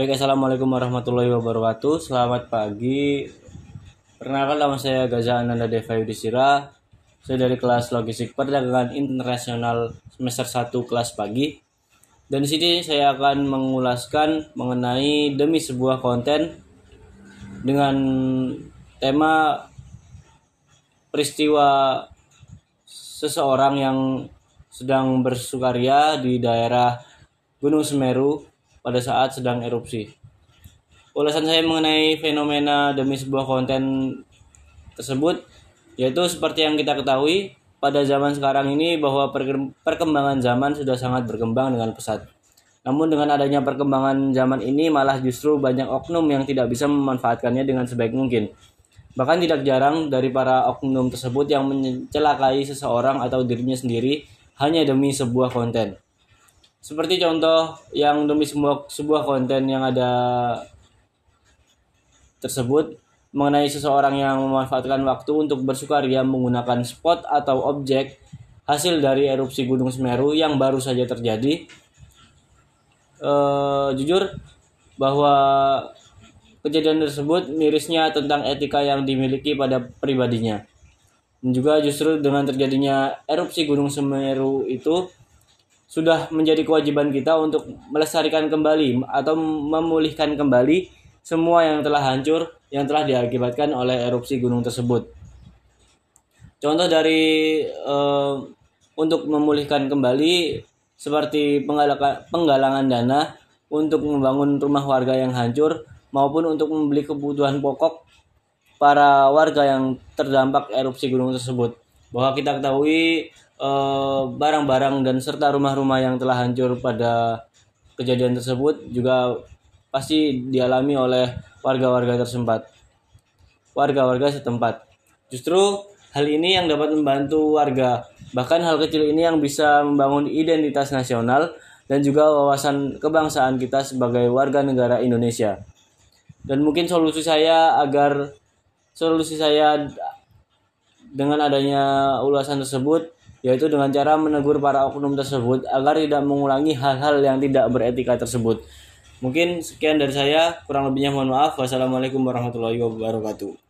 Baik, Assalamualaikum warahmatullahi wabarakatuh. Selamat pagi. Perkenalkan nama saya Gaza Ananda Deva Yudhistira. Saya dari kelas Logistik Perdagangan Internasional semester 1 kelas pagi. Dan di sini saya akan mengulaskan mengenai demi sebuah konten dengan tema peristiwa seseorang yang sedang bersukaria di daerah Gunung Semeru pada saat sedang erupsi. Ulasan saya mengenai fenomena demi sebuah konten tersebut yaitu seperti yang kita ketahui pada zaman sekarang ini bahwa perkembangan zaman sudah sangat berkembang dengan pesat. Namun dengan adanya perkembangan zaman ini malah justru banyak oknum yang tidak bisa memanfaatkannya dengan sebaik mungkin. Bahkan tidak jarang dari para oknum tersebut yang mencelakai seseorang atau dirinya sendiri hanya demi sebuah konten. Seperti contoh yang demi sebuah, sebuah konten yang ada tersebut mengenai seseorang yang memanfaatkan waktu untuk bersukaria menggunakan spot atau objek hasil dari erupsi Gunung Semeru yang baru saja terjadi. E, jujur bahwa kejadian tersebut mirisnya tentang etika yang dimiliki pada pribadinya. Dan juga justru dengan terjadinya erupsi Gunung Semeru itu sudah menjadi kewajiban kita untuk melestarikan kembali atau memulihkan kembali semua yang telah hancur yang telah diakibatkan oleh erupsi gunung tersebut. Contoh dari uh, untuk memulihkan kembali seperti penggalangan dana untuk membangun rumah warga yang hancur maupun untuk membeli kebutuhan pokok para warga yang terdampak erupsi gunung tersebut. Bahwa kita ketahui Eh, barang-barang dan serta rumah-rumah yang telah hancur pada kejadian tersebut juga pasti dialami oleh warga-warga tersebut, warga-warga setempat. Justru hal ini yang dapat membantu warga, bahkan hal kecil ini yang bisa membangun identitas nasional dan juga wawasan kebangsaan kita sebagai warga negara Indonesia. Dan mungkin solusi saya agar solusi saya dengan adanya ulasan tersebut yaitu dengan cara menegur para oknum tersebut agar tidak mengulangi hal-hal yang tidak beretika tersebut. Mungkin sekian dari saya, kurang lebihnya mohon maaf. Wassalamualaikum warahmatullahi wabarakatuh.